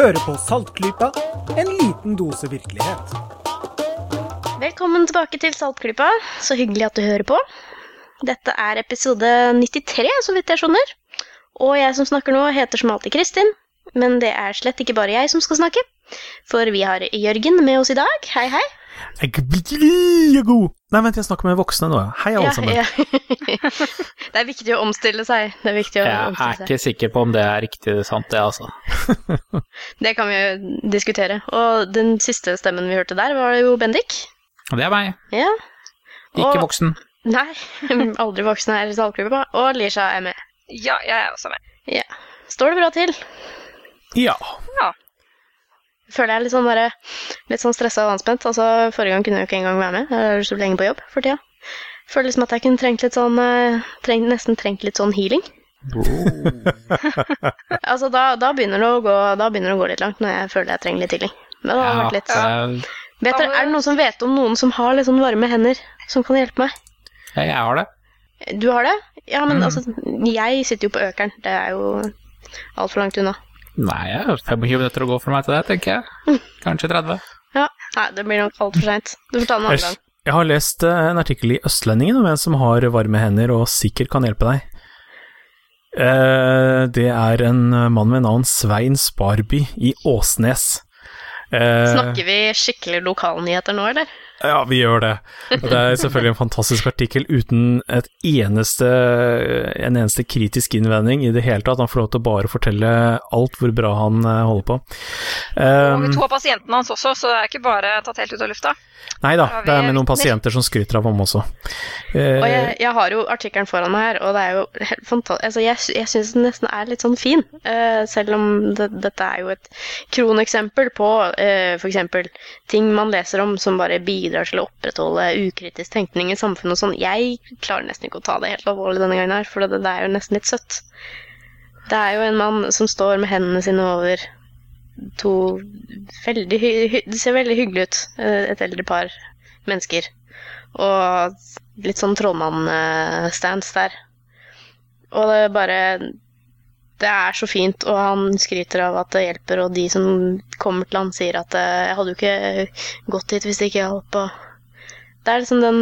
Hører på Saltklypa, en liten dose virkelighet. Velkommen tilbake til Saltklypa. Så hyggelig at du hører på. Dette er episode 93, så vidt jeg skjønner. Og jeg som snakker nå, heter som alltid Kristin. Men det er slett ikke bare jeg som skal snakke. For vi har Jørgen med oss i dag. Hei, hei. Jeg blir god. Nei, vent, jeg snakker med voksne nå. Hei, alle Ja, sammen. ja. det er viktig å omstille seg. Det er viktig å Jeg er omstille seg. ikke sikker på om det er riktig sant, det, altså. Det kan vi jo diskutere. Og den siste stemmen vi hørte der, var jo Bendik. Det er meg. Ja. Ikke Og- voksen. Nei, aldri voksen her i salgklubben. Og Lisha er med. Ja, jeg er også med. Ja. Står det bra til? Ja. Ja. Føler jeg litt sånn, der, litt sånn stressa og anspent. Altså, forrige gang kunne jeg jo ikke engang være med. Jeg er så lenge på jobb for tida. Føler liksom at jeg kunne trengt litt sånn eh, trengt, Nesten trengt litt sånn healing. altså, da, da, begynner gå, da begynner det å gå litt langt når jeg føler jeg trenger litt healing. Men det har vært litt eh, vet dere, Er det noen som vet om noen som har litt sånn varme hender, som kan hjelpe meg? jeg har det. Du har det? Ja, men Mm. altså, jeg sitter jo på Økeren. Det er jo altfor langt unna. Nei, jeg har 25 minutter å gå for meg til det, tenker jeg. Kanskje 30. Ja, Nei, det blir nok altfor seint. Du får ta den en annen gang. jeg har lest eh, en artikkel i Østlendingen om en som har varme hender og sikkert kan hjelpe deg. Eh, det er en mann med navn Svein Sparby i Åsnes. Eh, Snakker vi skikkelig lokalnyheter nå, eller? Ja, vi gjør det. Og det er selvfølgelig en fantastisk artikkel uten et eneste, en eneste kritisk innvending i det hele tatt. Han får lov til å bare fortelle alt hvor bra han eh, holder på. Og vi to av pasientene hans også, så det er ikke bare tatt helt ut av lufta. nei da, det er med noen pasienter som skryter av ham også. Uh, Og jeg, jeg har jo artikkelen foran meg her, og det er jo helt fantastisk altså Jeg, jeg syns den nesten er litt sånn fin, uh, selv om det, dette er jo et kroneksempel på uh, f.eks. ting man leser om som bare bidrar til å opprettholde ukritisk tenkning i samfunnet og sånn. Jeg klarer nesten ikke å ta det helt alvorlig denne gangen her, for det, det er jo nesten litt søtt. Det er jo en mann som står med hendene sine over to veldig Det ser veldig hyggelig ut, eh, et eldre par mennesker. Og litt sånn trollmann-stands der. Og det er bare Det er så fint, og han skryter av at det hjelper, og de som kommer til han, sier at eh, 'jeg hadde jo ikke gått hit hvis det ikke hjalp', Det er liksom den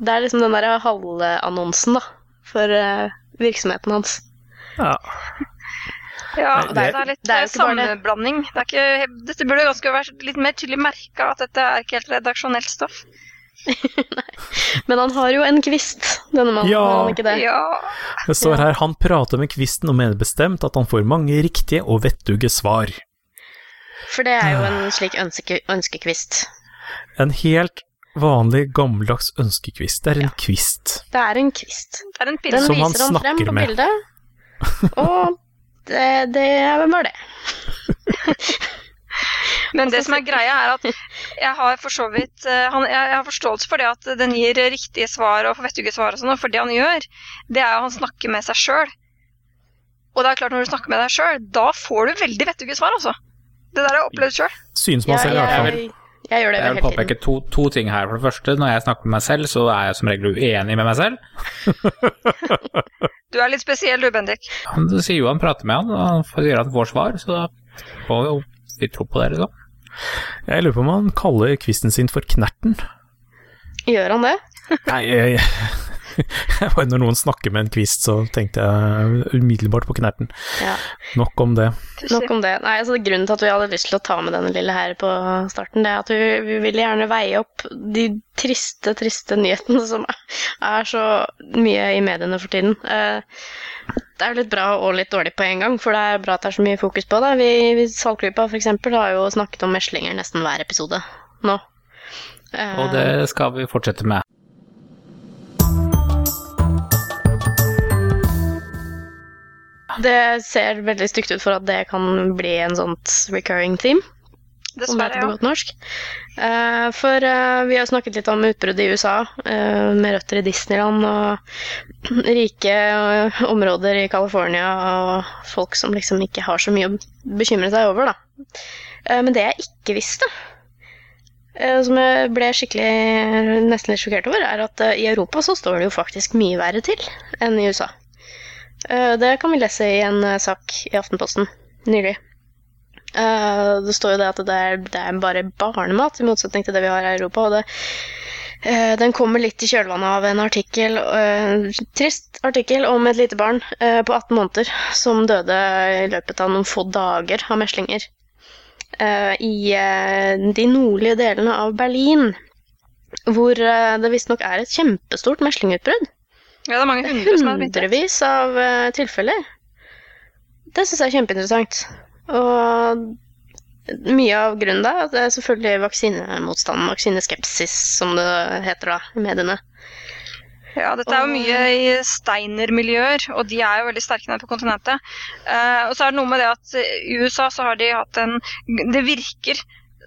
Det er liksom den derre halvannonsen, da, for eh, virksomheten hans. ja. Ja, det, det- er litt det er sammenblanding. Det er ikke, dette burde ganske vært litt mer tydelig merka at dette er ikke helt redaksjonelt stoff. Men han har jo en kvist, denne mannen. Ja. han ikke det? Ja, Det står her han prater med kvisten og mener bestemt at han får mange riktige og vettuge svar. For det er jo en slik ønske, ønskekvist. En helt vanlig, gammeldags ønskekvist. Det er en kvist. Det er en kvist. det er en Den pille. Som han viser han frem på med. bildet. Og det, det var det. Men det som er greia, er at jeg har for så vidt eh, han, jeg, har forståelse for det at den gir riktige svar og vettuge svar og sånn, for det han gjør, det er jo han snakker med seg sjøl. Og det er klart, når du snakker med deg sjøl, da får du veldig vettuge svar, altså. Det der har jeg opplevd sjøl. Synes man selv, i hvert fall. jeg, gjør det Jeg vil påpeke to, to ting her. For det første, når jeg snakker med meg selv, så er jeg som regel uenig med meg selv. Du er litt spesiell du, Bendik. Han sier jo han prater med han, og han får- sier at han får svar, så da får jo vi tro på det, liksom. Jeg lurer på om han kaller kvisten sin for Knerten. Gjør han det? Nei, jeg, bare når noen snakker med en kvist, så tenkte jeg umiddelbart på Knerten. Ja. Nok om det. Nok om det. Nei, altså Grunnen til at vi hadde lyst til å ta med denne lille her på starten, det er at vi, vi ville gjerne veie opp de triste, triste nyhetene som er så mye i mediene for tiden. Eh, Det er jo litt bra og litt dårlig på en gang, for det er bra at det er så mye fokus på det. Vi, vi Salgklypa for eksempel har jo snakket om meslinger nesten hver episode nå. Eh, Og det skal vi fortsette med. Det ser veldig stygt ut for at det kan bli en sånt recurring theme. Dessverre, ja. Eh, for uh, vi har snakket litt om utbruddet i USA, uh, med røtter i Disneyland og rike områder i California og folk som liksom ikke har så mye å bekymre seg over, da. Men det jeg ikke visste, som jeg ble skikkelig nesten litt sjokkert over, er at i Europa så står det jo faktisk mye verre til enn i USA. Eh, det kan vi lese i en eh, sak i Aftenposten nylig. Eh, det står jo det at det er, det er bare barnemat, i motsetning til det vi har i Europa. og det den kommer litt i kjølvannet av en artikkel, en trist artikkel om et lite barn på 18 måneder som døde i løpet av noen få dager av meslinger. I de nordlige delene av Berlin, hvor det visstnok er et kjempestort meslingutbrudd. Ja, det er mange hundre som har. Hundrevis av uh, tilfeller. Det syns jeg er kjempeinteressant. Og mye av grunnen da, det er selvfølgelig vaksinemotstand, vaksineskepsis, som det heter da i mediene. Ja, dette er jo mye i Steiner-miljøer, og de er jo veldig sterke nede på kontinentet. Uh, og så er det noe med det at i USA så har de hatt en Det virker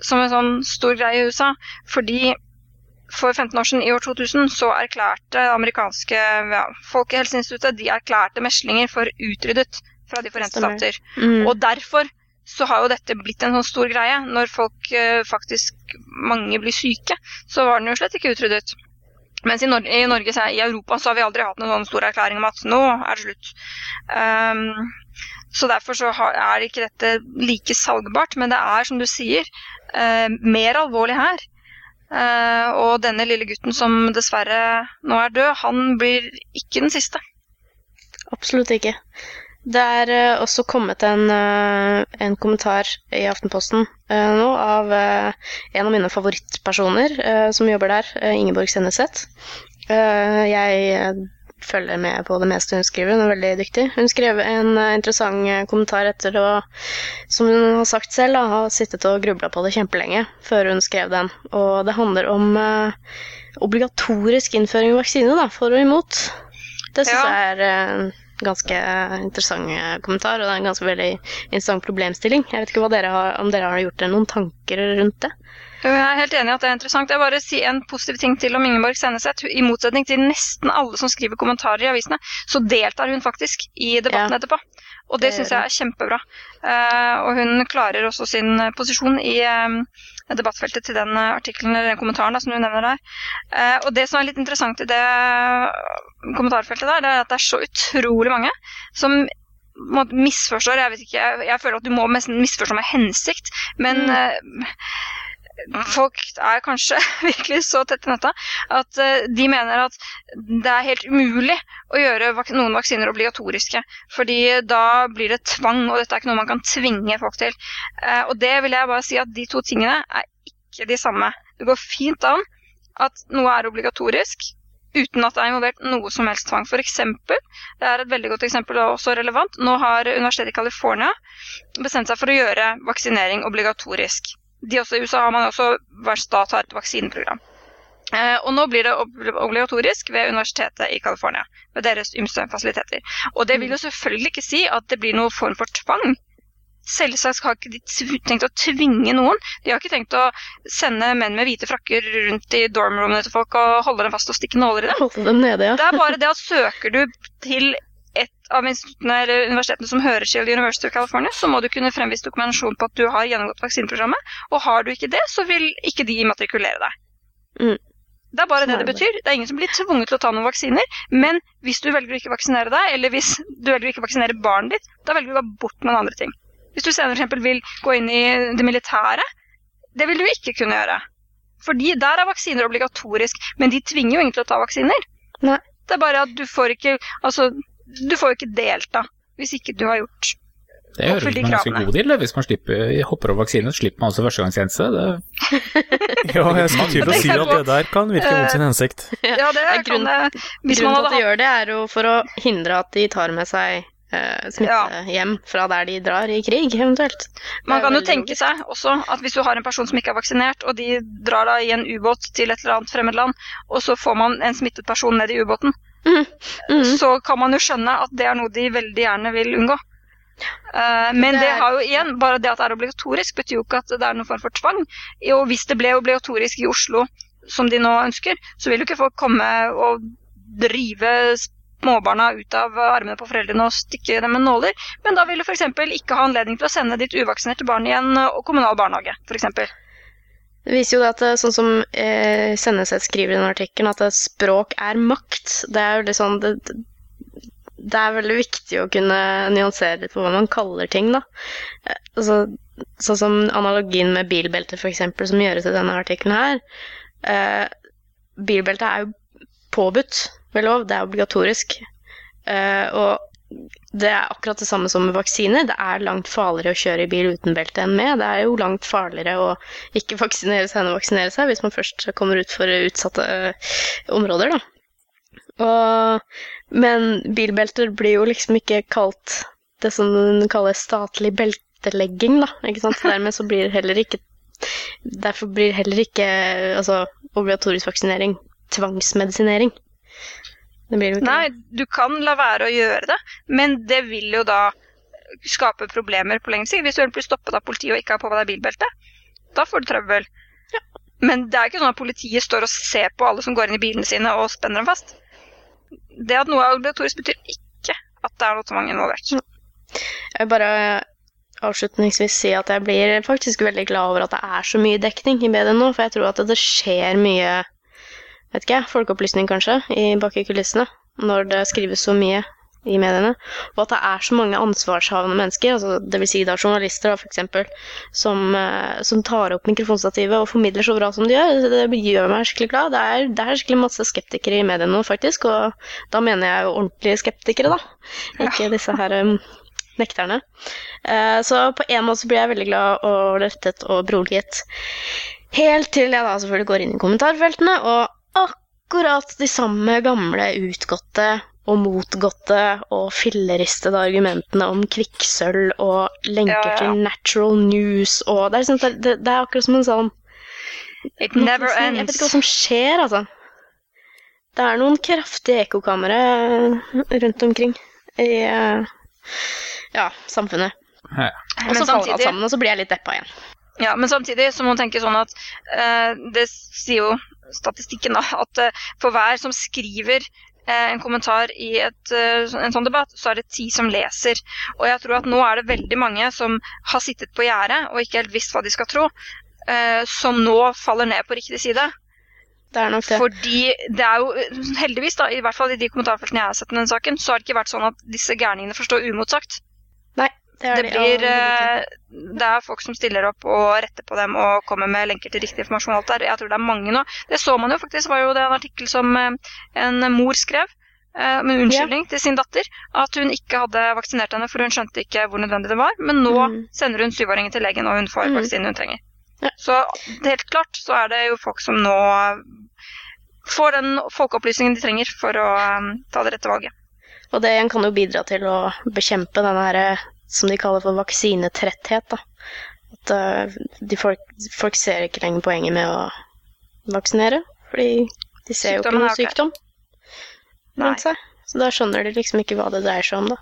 som en sånn stor greie i USA, fordi for 15 år siden, i år 2000, så erklærte det amerikanske ja, Folkehelseinstituttet de erklærte meslinger for utryddet fra De forente stater. Mm. Og derfor så har jo dette blitt en sånn stor greie. Når folk eh, faktisk, mange blir syke, så var den jo slett ikke utryddet. Mens i, Nor i Norge, så i Europa, så har vi aldri hatt noen sånn stor erklæring om at nå er det slutt. Um, så derfor så har, er ikke dette like salgbart, men det er, som du sier, eh, mer alvorlig her. Eh, og denne lille gutten som dessverre nå er død, han blir ikke den siste. Absolutt ikke. Det er eh, også kommet en, eh, en kommentar i Aftenposten nå av en av mine favorittpersoner som jobber der, Ingeborg Senneset. Jeg følger med på det meste hun skriver, hun er veldig dyktig. Hun skrev en eh, interessant eh, kommentar etter å, som hun har sagt selv, da, ha sittet og grubla på det kjempelenge før hun skrev den. Og det handler om eh, obligatorisk innføring av vaksine da, for og imot. Det syns Ja. jeg er en ganske interessant eh, kommentar, og det er en ganske veldig interessant problemstilling. Jeg vet ikke dere har, om dere har gjort dere noen tanker rundt det? Jeg er helt enig i at det er interessant. Jeg bare si en positiv ting til om Ingeborg Senneset. I motsetning til nesten alle som skriver kommentarer i avisene, så deltar hun faktisk i debatten Ja. etterpå. Og det Det syns jeg er kjempebra. Eh, og hun klarer også sin eh, posisjon i eh, debattfeltet til den artikkelen eller den kommentaren da, som du nevner der. Eh, og det som er litt interessant i det kommentarfeltet der, det er at det er så utrolig mange som misforstår. Jeg vet ikke, jeg, jeg føler at du må nesten misforstå med hensikt, men Mm. eh, folk er kanskje virkelig så tett i nøtta at eh, de mener at det er helt umulig å gjøre noen vaksiner obligatoriske. Fordi da blir det tvang, og dette er ikke noe man kan tvinge folk til. Eh, og det vil jeg bare si at de to tingene er ikke de samme. Det går fint an at noe er obligatorisk uten at det er involvert noe som helst tvang. For eksempel, det er et veldig godt eksempel og også relevant, nå har Universitetet i California bestemt seg for å gjøre vaksinering obligatorisk. De også, I USA har man også hver stat har et vaksineprogram. Eh, og nå blir det obligatorisk ved Universitetet i California, med deres ymse fasiliteter. Og det vil jo selvfølgelig ikke si at det blir noen form for tvang. Selvsagt har ikke de tenkt å tvinge noen. De har ikke tenkt å sende menn med hvite frakker rundt i dormrommene til folk og holde dem fast og stikke nåler i dem. Dem nede, ja. Det er bare det at søker du til et av universitetene som hører til University of California, så må du kunne fremvise dokumentasjon på at du har gjennomgått vaksineprogrammet. Og har du ikke det, så vil ikke de immatrikulere deg. Mm. Det er bare det det betyr. Det er ingen som blir tvunget til å ta noen vaksiner. Men hvis du velger å ikke vaksinere deg, eller hvis du velger å ikke vaksinere barnet ditt, da velger du gå bort noen andre ting. Hvis du senere f.eks. vil gå inn i det militære, det vil du ikke kunne gjøre. Fordi der er vaksiner obligatorisk, men de tvinger jo ingen til å ta vaksiner. Nei. Det er bare at du får ikke Altså, du får jo ikke delta hvis ikke du har gjort Det høres ut som en ganske god deal. Hvis man slipper, hopper over vaksinen, så slipper man også førstegangstjeneste. Det- Ja, jeg skulle til å si at det der kan virke mot sin hensikt. Ja, det er kan det Hvis Grunnen til at de gjør det, er jo for å hindre at de tar med seg uh, smitte hjem fra der de drar i krig, eventuelt. Man kan jo tenke seg også at hvis du har en person som ikke er vaksinert, og de drar da i en ubåt til et eller annet fremmed land, og så får man en smittet person ned i ubåten, Mhm. Mm. så kan man jo skjønne at det er noe de veldig gjerne vil unngå. Uh, men Det det er- har jo igjen, bare det at det er obligatorisk, betyr jo ikke at det er noen form for tvang. Og hvis det ble obligatorisk i Oslo, som de nå ønsker, så vil jo ikke folk komme og drive småbarna ut av armene på foreldrene og stikke dem med nåler. Men da vil du f.eks. ikke ha anledning til å sende ditt uvaksinerte barn i en eh, kommunal barnehage, f.eks. Det viser jo at, eh, sånn som eh, Senneset skriver i den artikkelen, at eh, språk er makt. Det er jo litt sånn det, det er veldig viktig å kunne nyansere litt på hva man kaller ting, da. Eh, Altså, sånn som analogien med bilbelte, eksempel, som gjøres i denne artikkelen her. Eh, bilbelte er jo påbudt ved lov, det er obligatorisk. Eh, og det er akkurat det samme som med vaksiner. Det er langt farligere å kjøre i bil uten belte enn med. Det er jo langt farligere å ikke vaksinere seg enn å vaksinere seg, hvis man først kommer ut for utsatte eh, områder, da. Og, men bilbelter blir jo liksom ikke kalt det som kalles statlig beltelegging, da. Ikke sant? Dermed så blir heller ikke Derfor blir heller ikke altså, obligatorisk vaksinering tvangsmedisinering. Det blir jo ikke Nei, du kan la være å gjøre det, men det vil jo da skape problemer på lengre sikt. Hvis du blir stoppet av politiet og ikke har på deg bilbelte, da får du trøbbel. Men det er ikke sånn at politiet står og ser på alle som går inn i bilene sine og spenner dem fast. Det at noe er obligatorisk, betyr ikke at det er noe tvang involvert. Jeg vil bare avslutningsvis si at jeg blir faktisk veldig glad over at det er så mye dekning i media nå, for jeg tror at det skjer mye vet ikke, folkeopplysning kanskje, i bak i kulissene, når det skrives så mye i mediene, og at det er så mange ansvarshavende mennesker, altså det vil si da journalister eksempel, som, eh, som tar opp mikrofonstativet og formidler så bra som de gjør. Det gjør meg skikkelig glad. Det er, det er skikkelig masse skeptikere i mediene nå, faktisk, og da mener jeg jo ordentlige skeptikere, da. Ikke disse her um, nekterne. Uh, så på en måte så blir jeg veldig glad og lettet og beroliget. Helt til jeg da selvfølgelig går inn i kommentarfeltene, og akkurat de samme gamle utgåtte og motgåtte og filleristede argumentene om kvikksølv og lenker Ja, ja. til natural news og Det er, liksom, det, det, er akkurat som en sånn It never ends. Jeg vet ikke hva som skjer, altså. Det er noen kraftige ekkokamre rundt omkring i eh, ja, samfunnet. Ja. Og så faller alt sammen, og så blir jeg litt deppa igjen. ja, men samtidig så må man tenke sånn at uh, det sier jo statistikken, da, at eh, for hver som skriver eh, en kommentar i et, eh, en sånn debatt, så er det ti som leser. Og jeg tror at nå er det veldig mange som har sittet på gjerdet og ikke helt visst hva de skal tro, som nå faller ned på riktig side. Det er nok det. Fordi det er jo heldigvis, da, i hvert fall i de kommentarfeltene jeg har sett i denne saken, så har det ikke vært sånn at disse gærningene får stå umotsagt. Nei, det er Det blir ja, eh, Det er folk som stiller opp og retter på dem og kommer med lenker til riktig informasjon. alt der. Jeg tror det er mange nå. Det så man jo faktisk, var jo det en artikkel som eh, en mor skrev. eh, Med unnskyldning til sin datter. At hun ikke hadde vaksinert henne, for hun skjønte ikke hvor nødvendig det var. Men nå Mm. sender hun syvåringen til legen, og hun får Mm. vaksinen hun trenger. Ja. Så helt klart så er det jo folk som nå får den folkeopplysningen de trenger for å ta det rette valget. Og det kan jo bidra til å bekjempe denne her, som de kaller for vaksinetretthet. Da. At uh, de folk, folk ser ikke lenger poenget med å vaksinere, fordi de ser jo ikke noen sykdom rundt seg. Så da skjønner de liksom ikke hva det dreier seg om, da.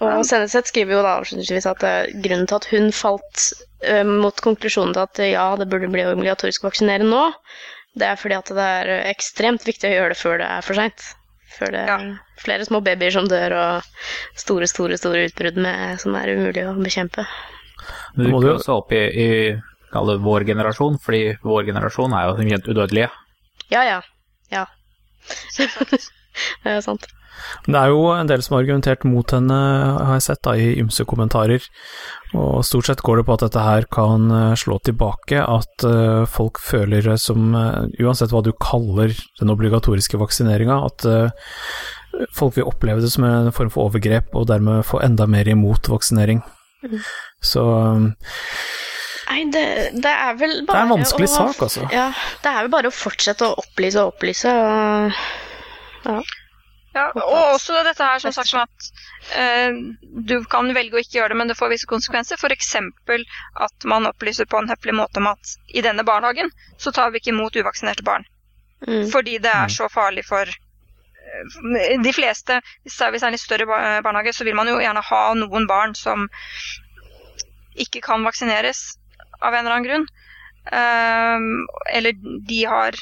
Og Senneset skriver jo da avslutningsvis at eh, grunnen til at hun falt eh, mot konklusjonen til at ja, det burde bli obligatorisk å vaksinere nå, det er fordi at det er ekstremt viktig å gjøre det før det er for seint. Før det Ja. er flere små babyer som dør, og store, store store utbrudd med, som er umulig å bekjempe. Du Må jo også opp i, i vår generasjon, fordi vår generasjon er jo som kjent udødelige. Ja, ja. Ja. det er sant. Det er jo en del som har argumentert mot henne, har jeg sett da, i ymse kommentarer. Og stort sett går det på at dette her kan eh, slå tilbake, at eh, folk føler som eh, Uansett hva du kaller den obligatoriske vaksineringa, at folk vil oppleve det som en form for overgrep, og dermed få enda mer imot vaksinering. Så eh, Nei, det, det er vel bare det er en vanskelig å, sak, altså. Ja, det er vel bare å fortsette å opplyse og opplyse. Og, Ja, og også dette her som sagt som at eh, du kan velge å ikke gjøre det, men det får visse konsekvenser. F.eks. at man opplyser på en høflig måte om at i denne barnehagen så tar vi ikke imot uvaksinerte barn. mm, Fordi det Mm. er så farlig for eh, de fleste. Hvis det er en litt større barnehage, så vil man jo gjerne ha noen barn som ikke kan vaksineres av en eller annen grunn. Eh, eller de har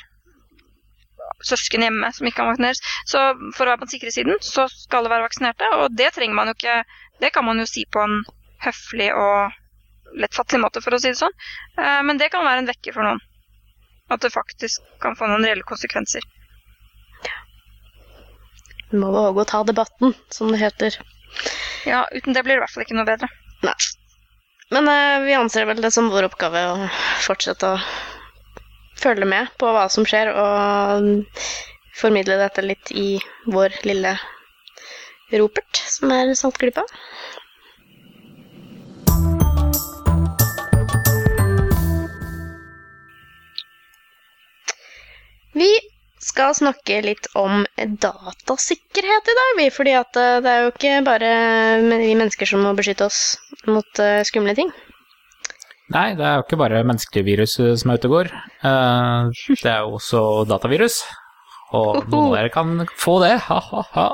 søsken hjemme som ikke kan vaksineres. Så for å være på den sikre siden, så skal det være vaksinerte. Og det trenger man jo ikke Det kan man jo si på en høflig og lettfattelig måte, for å si det sånn. Eh, Men det kan være en vekker for noen. At det faktisk kan få noen reelle konsekvenser. vi må våge å ta debatten, som det heter. Ja, uten det blir det i hvert fall ikke noe bedre. Nei. Men eh, vi anser vel det som vår oppgave å fortsette å følge med på hva som skjer, og formidle dette litt i vår lille ropert, som er Saltklypa. Vi skal snakke litt om datasikkerhet i dag, vi. Fordi eh, det er jo ikke bare vi mennesker som må beskytte oss mot eh, skumle ting. Nei, det er jo ikke bare menneskelige virus eh, som er ute og går. Eh, Det er jo også datavirus. Og noen av dere kan få det. Ha-ha-ha.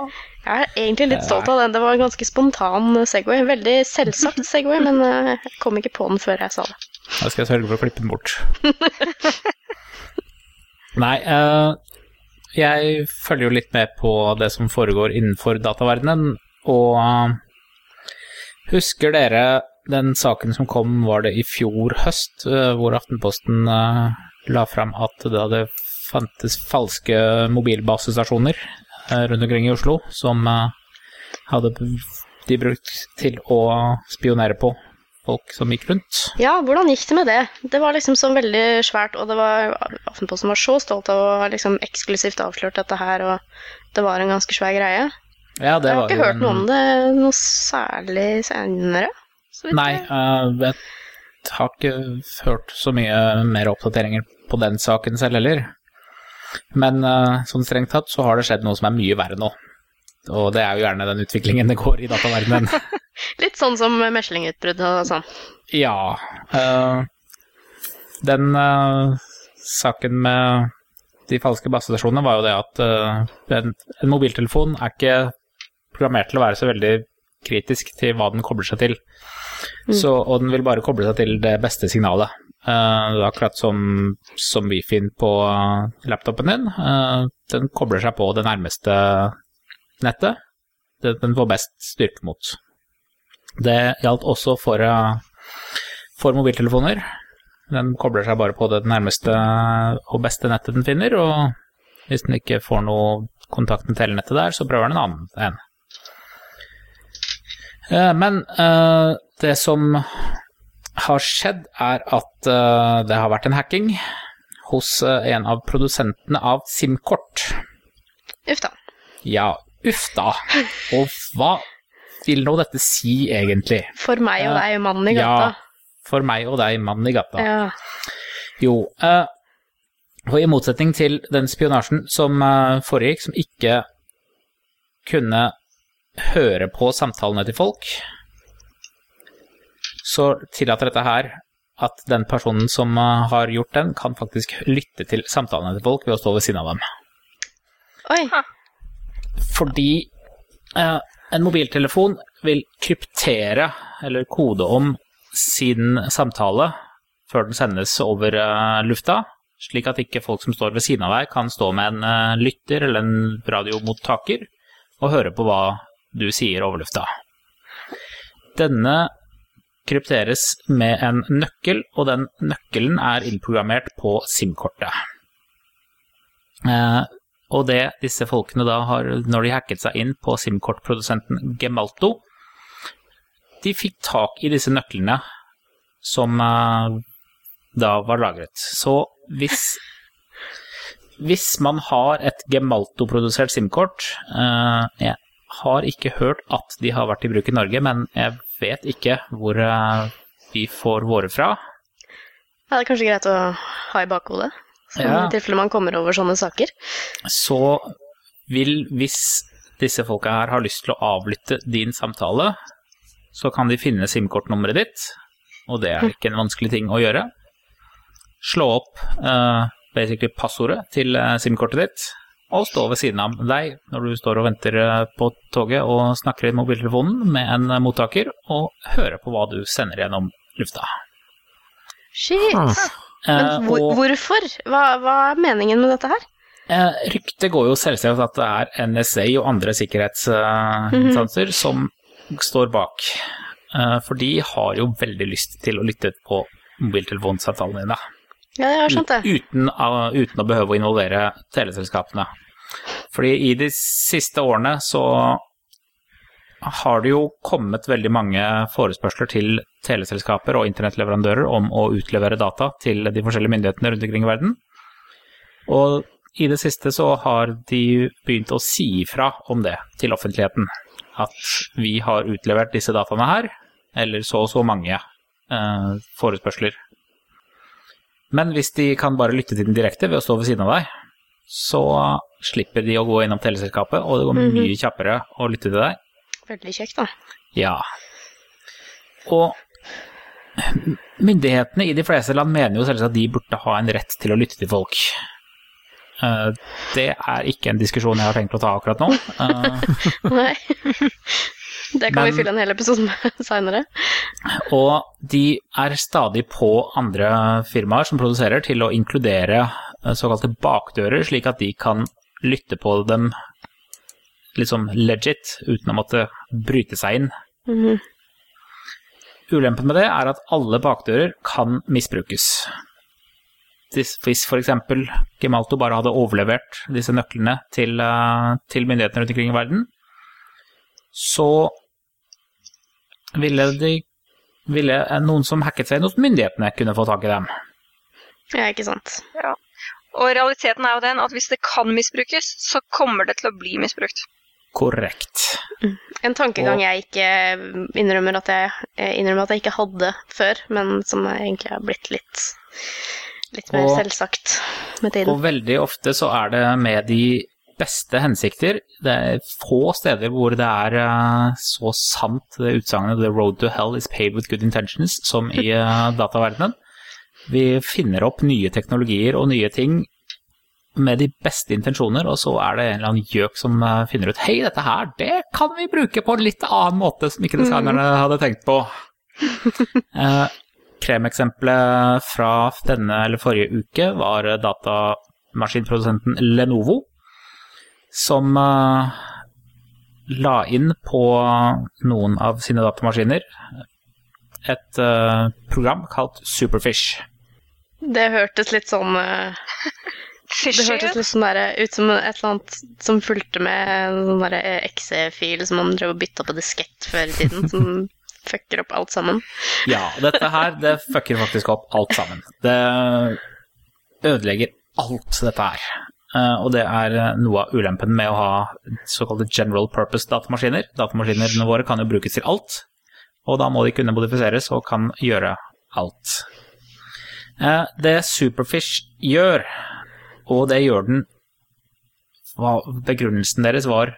Jeg er egentlig litt stolt av den. Det var en ganske spontan Segway. Veldig selvsagt Segway, men eh, jeg kom ikke på den før jeg sa det. Da skal jeg sørge for å klippe den bort. Nei, eh, jeg følger jo litt med på det som foregår innenfor dataverdenen, og eh, husker dere den saken som kom, var det i fjor høst, eh, hvor Aftenposten eh, la fram at det hadde fantes falske mobilbasestasjoner eh, rundt omkring i Oslo, som hadde de brukt til å spionere på folk som gikk rundt. Ja, hvordan gikk det med det? Det var liksom så veldig svært, og det var Aftenposten var så stolt av å ha liksom eksklusivt avslørt dette her, og det var en ganske svær greie. Ja, det Jeg har ikke hørt noe om det noe særlig senere. Nei, jeg- eh, har ikke hørt så mye mer oppdateringer på den saken selv heller. Men eh, sånn strengt tatt så har det skjedd noe som er mye verre nå. Og det er jo gjerne den utviklingen det går i dataverdenen. Litt sånn som meslingutbrudd og sånn. ja. eh, den saken med de falske basestasjonene var jo det at en, en mobiltelefon er ikke programmert til å være så veldig kritisk til hva den kobler seg til. Så, og den vil bare koble seg til det beste signalet. Uh, akkurat som, som Wifien på eh, laptopen din. Uh, den kobler seg på det nærmeste nettet. Det, den får best styrke mot. Det gjaldt også for, for mobiltelefoner. Den kobler seg bare på det nærmeste og beste nettet den finner, og hvis den ikke får noe kontakt med telenettet der, så prøver den en annen en. Eh, Men eh, det som har skjedd, er at eh, det har vært en hacking hos en av produsentene av SIM-kort. Uff da. Ja, uff da. Og hva vil nå dette si, egentlig? For meg og deg, mannen i gata. Ja, for meg og deg, mannen i gata. Ja. Jo, og i motsetning til den spionasjen som foregikk, som ikke kunne høre på samtalene til folk, så tillater dette her at den personen som eh, har gjort den, kan faktisk lytte til samtalene til folk ved å stå ved siden av dem. Oi. Fordi eh, en mobiltelefon vil kryptere eller kode om sin samtale før den sendes over eh, lufta, slik at ikke folk som står ved siden av deg kan stå med en eh, lytter eller en radiomottaker og høre på hva du sier over lufta. Denne krypteres med en nøkkel, og den nøkkelen er innprogrammert på SIM-kortet. Eh, og det disse folkene da har, når de hacket seg inn på SIM-kortprodusenten Gemalto, de fikk tak i disse nøklene som eh, da var lagret. Så hvis, hvis man har et Gemalto-produsert SIM-kort eh, har ikke hørt at de har vært i bruk i Norge, men jeg vet ikke hvor eh, vi får våre fra. Ja, det er kanskje greit å ha i bakhodet. Ja. I tilfelle man kommer over sånne saker. så vil, hvis disse folka her har lyst til å avlytte din samtale, så kan de finne SIM-kortnummeret ditt, og det er ikke en vanskelig ting å gjøre. Slå opp uh, basically passordet til eh, SIM-kortet ditt, og stå ved siden av deg når du står og venter eh, på toget og snakker i mobiltelefonen med en eh, mottaker, og høre på hva du sender gjennom lufta. Shit. Ah. Eh, Men hvor, hvorfor? Hva, hva er meningen med dette her? Eh, ryktet går jo selvsagt at det er NSA og andre sikkerhetsinstanser som står bak. Eh, for de har jo veldig lyst til å lytte på mobiltelefonsamtalene dine. Ja, jeg har skjønt det. Uten, uten å behøve å involvere teleselskapene. Fordi i de siste årene så har det jo kommet veldig mange forespørsler til teleselskaper og internettleverandører om å utlevere data til de forskjellige myndighetene rundt omkring i verden. Og i det siste så har de begynt å si ifra om det til offentligheten. At vi har utlevert disse dataene her, eller så og så mange eh, forespørsler. Men hvis de kan bare lytte til den direkte ved å stå ved siden av deg, så slipper de å gå innom teleselskapet, og det går mye kjappere å lytte til deg. Veldig kjekt, da. Ja. Og myndighetene i de fleste land mener jo selvsagt at de burde ha en rett til å lytte til folk. Eh, Det er ikke en diskusjon jeg har tenkt å ta akkurat nå. Eh, Nei. Det kan Men- vi fylle en hel episode med seinere. Og de er stadig på andre firmaer som produserer til å inkludere eh, såkalte bakdører, slik at de kan lytte på dem liksom legit, uten å måtte bryte seg inn. Mhm. Ulempen med det er at alle bakdører kan misbrukes. Hvis hvis f.eks. Gemalto bare hadde overlevert disse nøklene til, eh, til myndighetene rundt omkring i verden, så ville, de, ville noen som hacket seg inn hos myndighetene, kunne få tak i dem. Ja, ikke sant. Og realiteten er jo den at hvis det kan misbrukes, så kommer det til å bli misbrukt. Korrekt. En tankegang Og- jeg ikke innrømmer at jeg, jeg innrømmer at jeg ikke hadde før, men som egentlig har blitt litt, litt mer Og- selvsagt med tiden. Og veldig ofte så er det med de beste hensikter. Det er få steder hvor det er eh, så sant det utsagnet 'The road to hell is paved with good intentions' som i eh, dataverdenen. Vi finner opp nye teknologier og nye ting med de beste intensjoner, og så er det en eller annen gjøk som eh, finner ut 'Hei, dette her, det kan vi bruke på en litt annen måte som ikke designerne hadde tenkt på'. uh, kremeksempelet fra denne eller forrige uke var datamaskinprodusenten Lenovo, som eh, la inn på noen av sine datamaskiner et eh, program kalt Superfish. Det hørtes litt sånn eh, Det hørtes litt sånn der, ut som et eller annet som fulgte med en sånn der exe-fil som man drev og bytta på diskett før i tiden, som fucker opp alt sammen. Ja, dette her, det fucker faktisk opp alt sammen. Det ødelegger alt, dette her. Eh, Og det er eh, noe av ulempen med å ha såkalte general purpose datamaskiner. Datamaskinene våre kan jo brukes til alt, og da må de kunne modifiseres og kan gjøre alt. Eh, Det Superfish gjør, og det gjør den Begrunnelsen deres var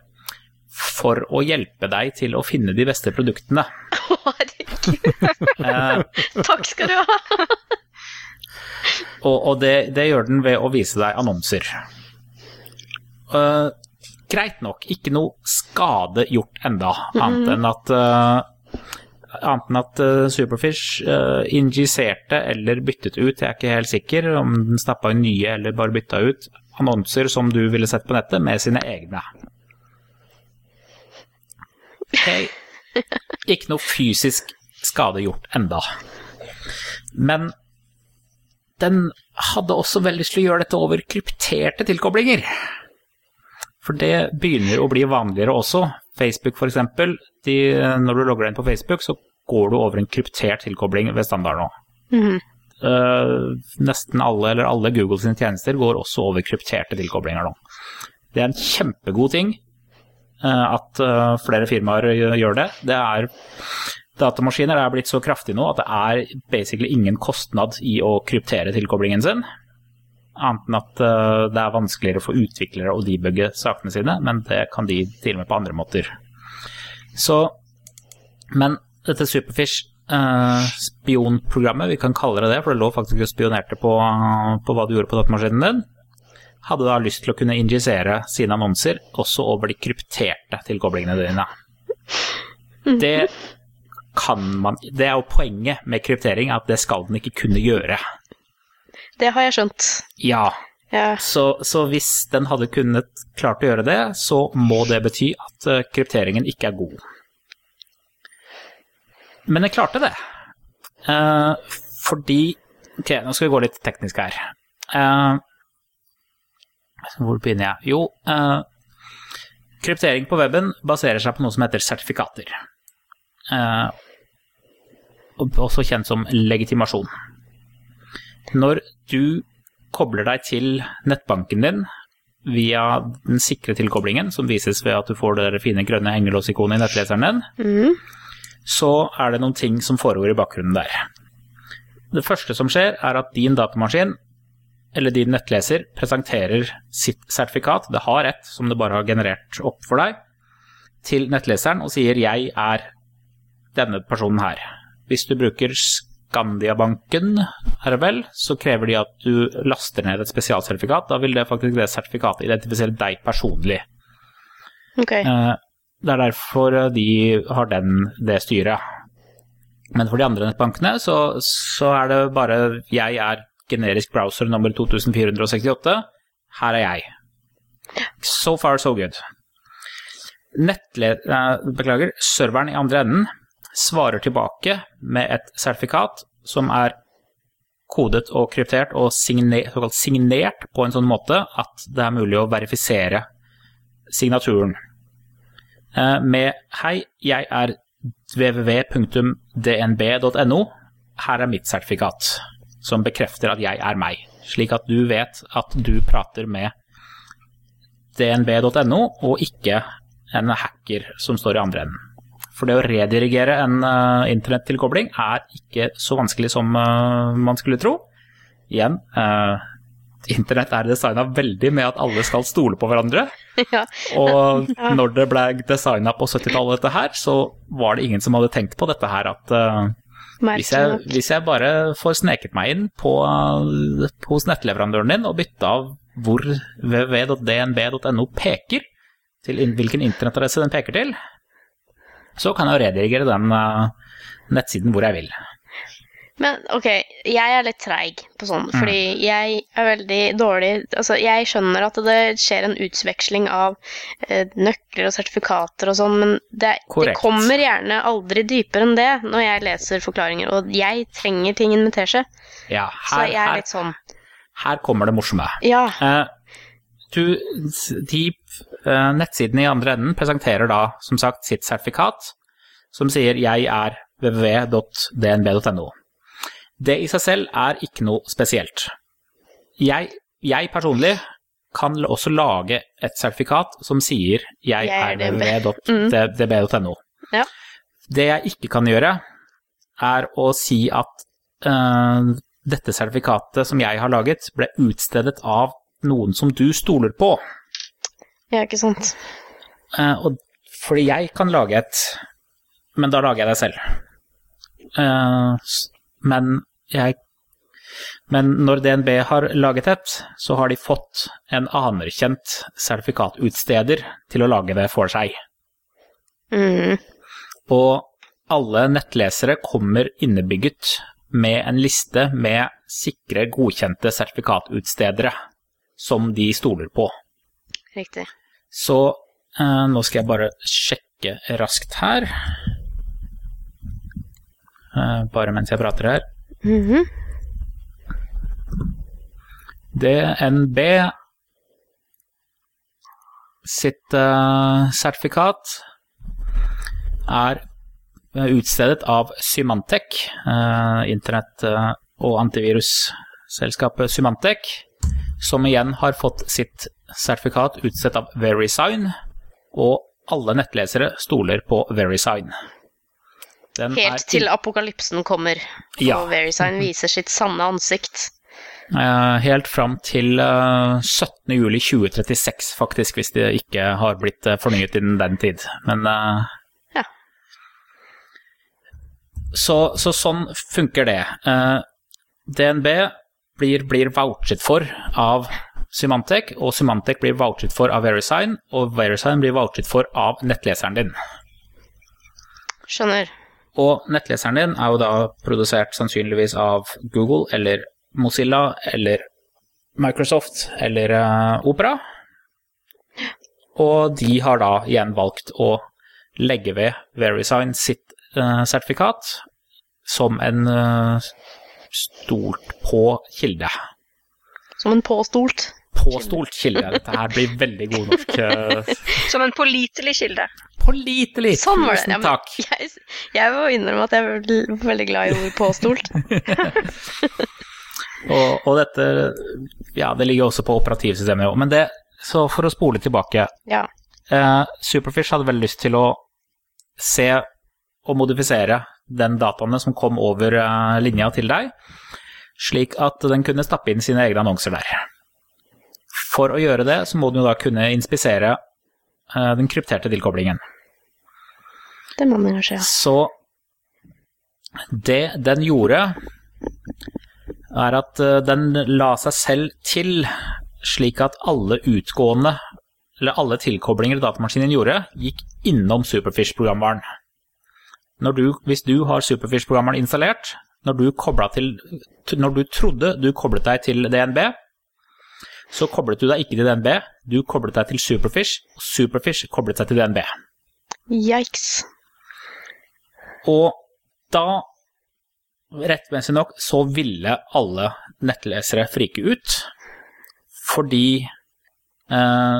for å hjelpe deg til å finne de beste produktene. Herregud. Takk skal du ha. Og, og det, det gjør den ved å vise deg annonser. Eh, greit nok, ikke noe skade gjort enda, annet enn at uh, Annet enn at uh, Superfish uh, injiserte eller byttet ut, jeg er ikke helt sikker om den stappa inn nye eller bare bytta ut, annonser som du ville sett på nettet, med sine egne. Okay. ikke noe fysisk skade gjort enda. Men den hadde også veldig lyst til å gjøre dette over krypterte tilkoblinger. For det begynner å bli vanligere også. Facebook f.eks. Når du logger deg inn på Facebook, så går du over en kryptert tilkobling ved standard nå. Mm -hmm. uh, nesten alle eller alle Google sine tjenester går også over krypterte tilkoblinger nå. Det er en kjempegod ting uh, at uh, flere firmaer gjør det. Det er Datamaskiner er blitt så kraftige nå at det er basically ingen kostnad i å kryptere tilkoblingen sin. Annet enn at eh, det er vanskeligere for utviklere å debugge sakene sine, men det kan de til og med på andre måter. Så, men dette Superfish eh, spionprogrammet, vi kan kalle det det, for det lå faktisk og spionerte på, på hva du gjorde på datamaskinen din, hadde da lyst til å kunne injisere sine annonser også over de krypterte tilkoblingene dine. Det kan man Det er jo poenget med kryptering, at det skal den ikke kunne gjøre. Det har jeg skjønt. Ja, Ja. så, så hvis den hadde kunnet klart å gjøre det, så må det bety at eh, krypteringen ikke er god. Men den klarte det. Eh, fordi Ok, nå skal vi gå litt teknisk her. Eh, hvor begynner jeg? Jo, eh, kryptering på weben baserer seg på noe som heter sertifikater. Eh, også kjent som legitimasjon. Når du kobler deg til nettbanken din via den sikre tilkoblingen, som vises ved at du får det der fine grønne hengelåsikonet i nettleseren din, mm. så er det noen ting som foregår i bakgrunnen der. Det første som skjer, er at din datamaskin, eller din nettleser, presenterer sitt sertifikat, det har ett som det bare har generert opp for deg, til nettleseren og sier 'jeg er denne personen her'. Hvis du bruker Skandiabanken, er det vel, så krever de at du laster ned et spesialsertifikat. Da vil det faktisk det sertifikatet identifisere deg personlig. Ok. Eh, Det er derfor de har den, det styret. Men for de andre nettbankene så, så er det bare 'jeg er generisk browser nummer 2468'. Her er jeg. So far, so good. Nettle eh, beklager, serveren i andre enden svarer tilbake med et sertifikat som er kodet og kryptert og signert, såkalt signert på en sånn måte at det er mulig å verifisere signaturen. Eh, Med 'Hei, jeg er www.dnb.no. Her er mitt sertifikat', som bekrefter at jeg er meg. Slik at du vet at du prater med dnb.no, og ikke en hacker som står i andre enden. For det å redirigere en uh, internettilkobling er ikke så vanskelig som uh, man skulle tro. Igjen, uh, internett er designa veldig med at alle skal stole på hverandre. ja. Og når det ble designa på 70-tallet, dette her, så var det ingen som hadde tenkt på dette her at hvis, jeg, hvis jeg bare får sneket meg inn på, hos nettleverandøren din og bytta av hvor www.dnb.no peker, til hvilken internettadresse den peker til, så kan jeg redigere den eh, nettsiden hvor jeg vil. Men ok, jeg er litt treig på Mm. sånn, fordi jeg er veldig dårlig Altså, jeg skjønner at det skjer en utveksling av eh, nøkler og sertifikater og sånn, men det, det kommer gjerne aldri dypere enn det når jeg leser forklaringer, og jeg trenger tingen med teskje. Ja, Så jeg er her, litt sånn her kommer det morsomme. Ja. Eh, du, de eh, nettsidene i andre enden presenterer da som sagt sitt sertifikat, som sier 'jeg er www.dnb.no'. Det i seg selv er ikke noe spesielt. Jeg, jeg personlig kan også lage et sertifikat som sier 'jeg Jeg er er Mm. www.dnb.no'. Ja. Det jeg ikke kan gjøre, er å si at uh, dette sertifikatet som jeg har laget, ble utstedet av noen som du stoler på. Ja, ikke sant. Uh, og fordi jeg kan lage et, men da lager jeg det selv. Uh, men jeg men når DNB har laget et, så har de fått en anerkjent sertifikatutsteder til å lage det for seg. Mm. Og alle nettlesere kommer innebygget med en liste med sikre, godkjente sertifikatutstedere som de stoler på. Riktig. Så eh, nå skal jeg bare sjekke raskt her. Eh, bare mens jeg prater her. Mhm. DNB sitt eh, sertifikat er eh, utstedet av Symantec, eh, internett- eh, og antivirusselskapet Symantec, som igjen har fått sitt sertifikat utstedt av VeriSign, og alle nettlesere stoler på VeriSign. Den er Helt til apokalypsen kommer, og Ja. Verisign viser sitt sanne ansikt. Eh, helt fram til eh, 17. juli 2036, faktisk, hvis det ikke har blitt eh, fornyet innen den tid. Men eh, Ja. Så, så sånn funker det. Eh, DNB blir, blir vouchet for av Symantec, og Symantec blir vouchet for av VeriSign, og VeriSign blir vouchet for av nettleseren din. Skjønner. Og nettleseren din er jo da produsert sannsynligvis av Google eller Mozilla eller Microsoft eller uh, Opera. Og de har da igjen valgt å legge ved VeriSign sitt uh, sertifikat som en uh, stolt på kilde. Som en påstolt. Påstolt kilde. Dette her blir veldig god norsk. eh, Som en pålitelig kilde. Pålitelig! Sånn var det. Tusen Ja, men jeg, jeg må innrømme at jeg er veldig, glad i ordet påstolt. Og, og dette Ja, det ligger også på operativsystemet. Men det Så for å spole tilbake. Ja. Eh, Superfish hadde vel lyst til å se og modifisere den dataene som kom over eh, linja til deg, slik at den kunne stappe inn sine egne annonser der. For å gjøre det, så må den jo da kunne inspisere eh, den krypterte tilkoblingen. Det må man kanskje, ja. Så det den gjorde, er at eh, den la seg selv til slik at alle utgående, eller alle tilkoblinger datamaskinen gjorde, gikk innom Superfish-programvaren. Du, hvis du har Superfish-programmeren installert, når du, til, når du trodde du koblet deg til DNB, så koblet du deg ikke til DNB, du koblet deg til Superfish, og Superfish koblet seg til DNB. Yikes. Og da, rettmessig nok, så ville alle nettlesere frike ut, fordi eh,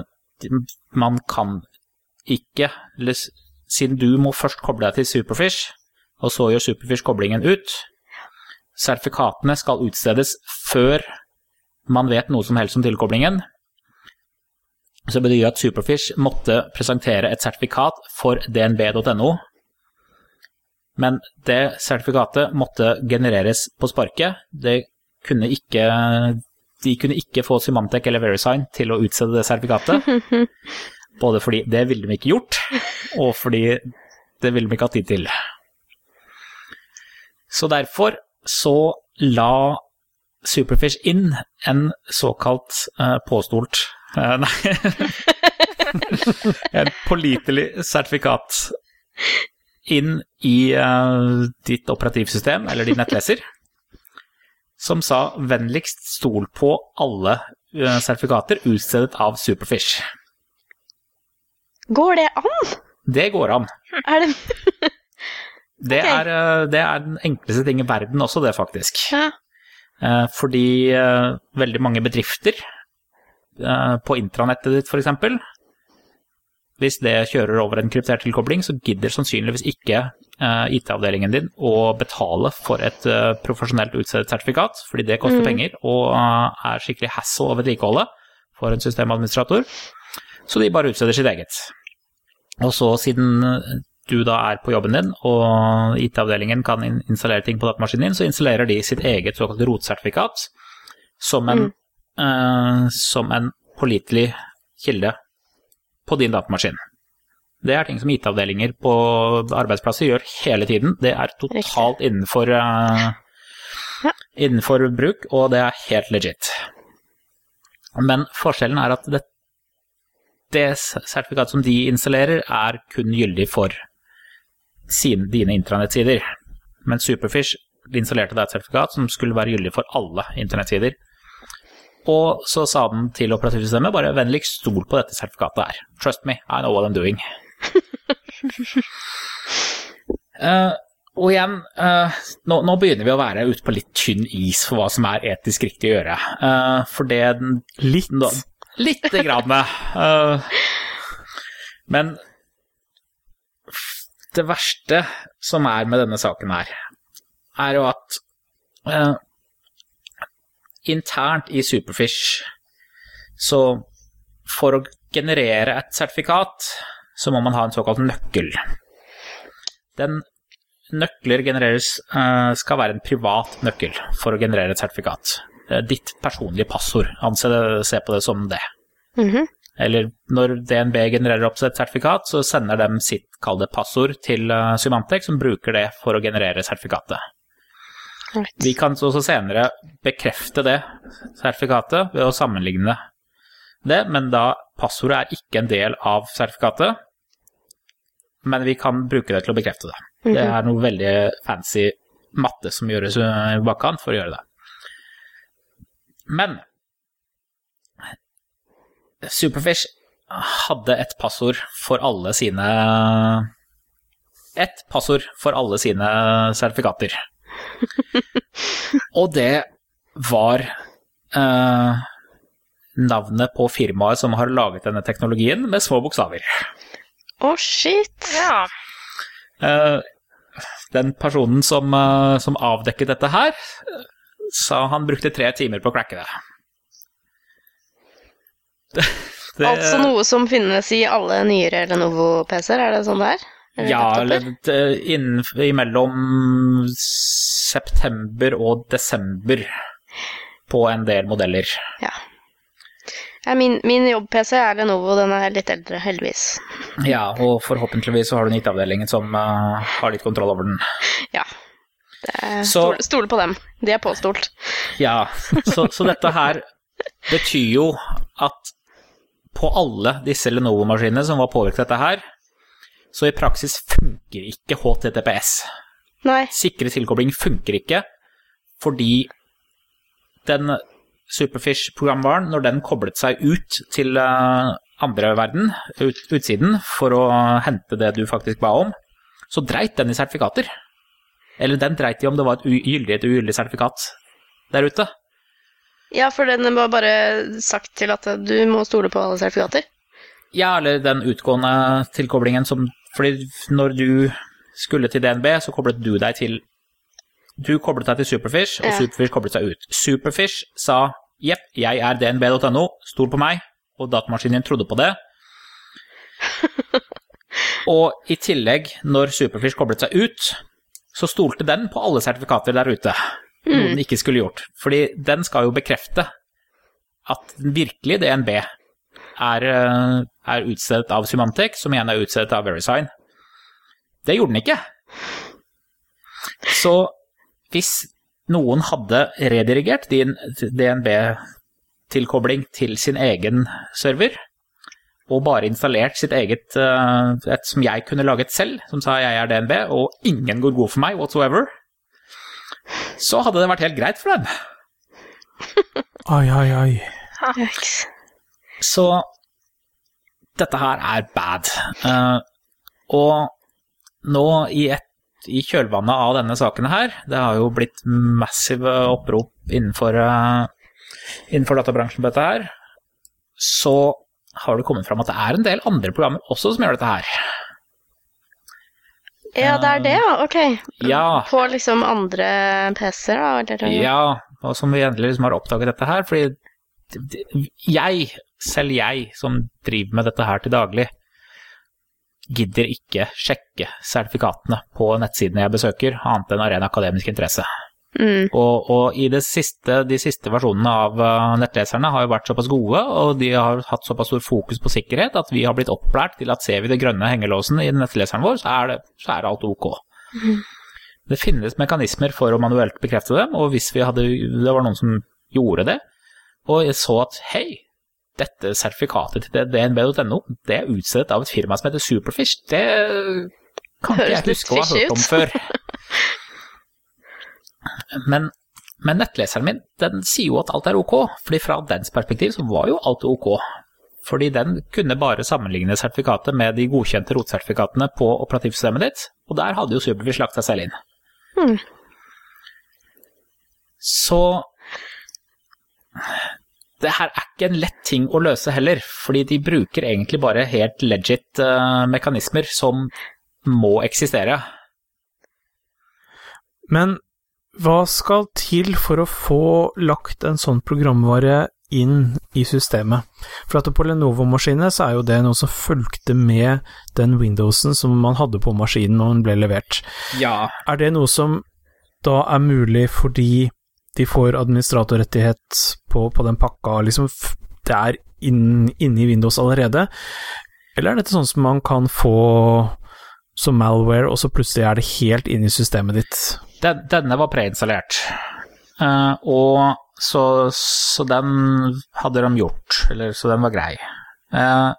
man kan ikke Siden du må først koble deg til Superfish, og så gjør Superfish koblingen ut Sertifikatene skal utstedes før man vet noe som helst om tilkoblingen. Så betyr det at Superfish måtte presentere et sertifikat for dnb.no men det sertifikatet måtte genereres på sparket. Det kunne ikke, de kunne ikke få Symantec eller Verisign til å utstede det sertifikatet. Både fordi det ville de ikke gjort, og fordi det ville de ikke hatt tid til. Så derfor så la Superfish inn en såkalt eh, påstolt eh, Nei En pålitelig sertifikat inn i eh, ditt operativsystem, eller din nettleser, som sa 'vennligst stol på alle eh, sertifikater utstedet av Superfish'. Går det an? Det går an. Er det Det, okay. er, eh, det er den enkleste ting i verden også, det, faktisk. Ja. Eh, Fordi eh, veldig mange bedrifter på intranettet ditt, f.eks., hvis det kjører over en kryptert tilkobling, så gidder sannsynligvis ikke IT-avdelingen din å betale for et profesjonelt utstedt sertifikat, fordi det koster penger og er skikkelig hassle å vedlikeholde for en systemadministrator. Så de bare utsteder sitt eget. Og så, siden du da er på jobben din, og IT-avdelingen kan installere ting på datamaskinen din, så installerer de sitt eget såkalt rotsertifikat som en, eh, som en pålitelig kilde på din datamaskin. Det er ting som IT-avdelinger på arbeidsplasser gjør hele tiden. Det er totalt innenfor, uh, Ja. innenfor bruk, og det er helt legit. Men forskjellen er at det, det sertifikatet som de installerer, er kun gyldig for sine, dine intranettsider. Men Superfish installerte deg et sertifikat som skulle være gyldig for alle internettsider. Og så sa den til operativsystemet bare vennligst stol på dette sertifikatet her. Trust me, I know what I'm doing. uh, og igjen, uh, nå, nå begynner vi å være ute på litt tynn is for hva som er etisk riktig å gjøre. Uh, for det Litt. Lite grann. Uh, men det verste som er med denne saken her, er jo at uh, internt i Superfish så for å generere et sertifikat, så må man ha en såkalt nøkkel. Den nøkler genereres eh, skal være en privat nøkkel for å generere et sertifikat. Er ditt personlige passord. Anse det, se på det som det. Mhm. Eller når DNB genererer opp et sertifikat, så sender de sitt kall det passord til eh, Symantec, som bruker det for å generere sertifikatet. Right. Vi kan også senere bekrefte det sertifikatet ved å sammenligne det, men da passordet er ikke en del av sertifikatet, men vi kan bruke det til å bekrefte det. Det er noe veldig fancy matte som gjøres i bakkant for å gjøre det. Men Superfish hadde et passord for alle sine Et passord for alle sine sertifikater. Og det var eh, navnet på firmaet som har laget denne teknologien, med små bokstaver. Å, shit. Ja. Eh, Den personen som, eh, som avdekket dette her, eh, sa han brukte tre timer på å cracke det. Det, det Altså noe som finnes i alle nyere Lenovo-PC-er, er det sånn det er? Eller Ja, eller innen, imellom september og desember på en del modeller. Ja. Ja, min, min jobb-PC er Lenovo, den er litt eldre, heldigvis. Ja, og forhåpentligvis så har du en IT-avdelingen som uh, har litt kontroll over den. Ja. Er, Så- stole, stole på dem. De er påstolt. Ja, så, så dette her betyr jo at på alle disse Lenovo-maskinene som var påvirket av dette her, så i praksis funker ikke HTTPS. Nei. Sikre tilkobling funker ikke fordi den Superfish-programvaren, når den koblet seg ut til eh, andre verden, ut, utsiden, for å hente det du faktisk ba om, så dreit den i sertifikater. Eller den dreit i om det var et ugyldig et ugyldig sertifikat der ute. Ja, for den var bare sagt til at du må stole på alle sertifikater. Ja, eller den utgående tilkoblingen som Fordi når du skulle til DNB, så koblet du deg til Du koblet deg til Superfish, og Ja. Superfish koblet seg ut. Superfish sa jepp, jeg er dnb.no, stol på meg, og datamaskinen din trodde på det. og i tillegg, når Superfish koblet seg ut, så stolte den på alle sertifikater der ute. Noe den ikke skulle gjort. Fordi den skal jo bekrefte at virkelig DNB er, eh, er utstedt av Symantec, som igjen er utstedt av Verisign. Det gjorde den ikke. Så hvis noen hadde redirigert din DNB-tilkobling til sin egen server, og bare installert sitt eget eh, et som jeg kunne laget selv, som sa jeg er DNB, og ingen går god for meg whatsoever, så hadde det vært helt greit for dem. Oi, oi, oi. Så dette her er bad. Uh, og nå i, et, i kjølvannet av denne saken her, det har jo blitt massive opprop innenfor, uh, innenfor databransjen på dette her, så har det kommet fram at det er en del andre programmer også som gjør dette her. Ja, det er det, ja. Ok. Ja. På liksom andre PC-er, da? Eller? Ja, og som vi endelig liksom har oppdaget dette her, fordi jeg, selv jeg som driver med dette her til daglig, gidder ikke sjekke sertifikatene på nettsidene jeg besøker, annet enn av ren akademisk interesse. Mm. Og, og i det siste, de siste versjonene av uh, nettleserne har jo vært såpass gode, og de har hatt såpass stor fokus på sikkerhet at vi har blitt opplært til at ser vi det grønne hengelåsen i nettleseren vår, så er det, så er det alt ok. Det finnes mekanismer for å manuelt bekrefte dem, og hvis vi hadde, det var noen som gjorde det, og jeg så at hei, dette sertifikatet til dnb.no, det er utstedt av et firma som heter Superfish, det kan ikke jeg huske å ha hørt om før. Men, men nettleseren min, den sier jo at alt er ok, fordi fra dens perspektiv så var jo alt ok. Fordi den kunne bare sammenligne sertifikatet med de godkjente rotsertifikatene på operativsystemet ditt, og der hadde jo Superfish lagt seg selv inn. Hmm. Så det her er ikke en lett ting å løse heller, fordi de bruker egentlig bare helt legit uh, mekanismer som må eksistere. Men hva skal til for å få lagt en sånn programvare inn i systemet? For at på Lenovo-maskinene så er jo det noe som fulgte med den Windowsen som man hadde på maskinen når den ble levert. Ja. Er det noe som da er mulig fordi de får administratorrettighet på, på den pakka, liksom det er inn- inne i Windows allerede? Eller er dette sånn som man kan få som malware, og så plutselig er det helt inne i systemet ditt? Den, denne var preinstallert. Uh, og så, så den hadde de gjort, eller så den var grei. Uh,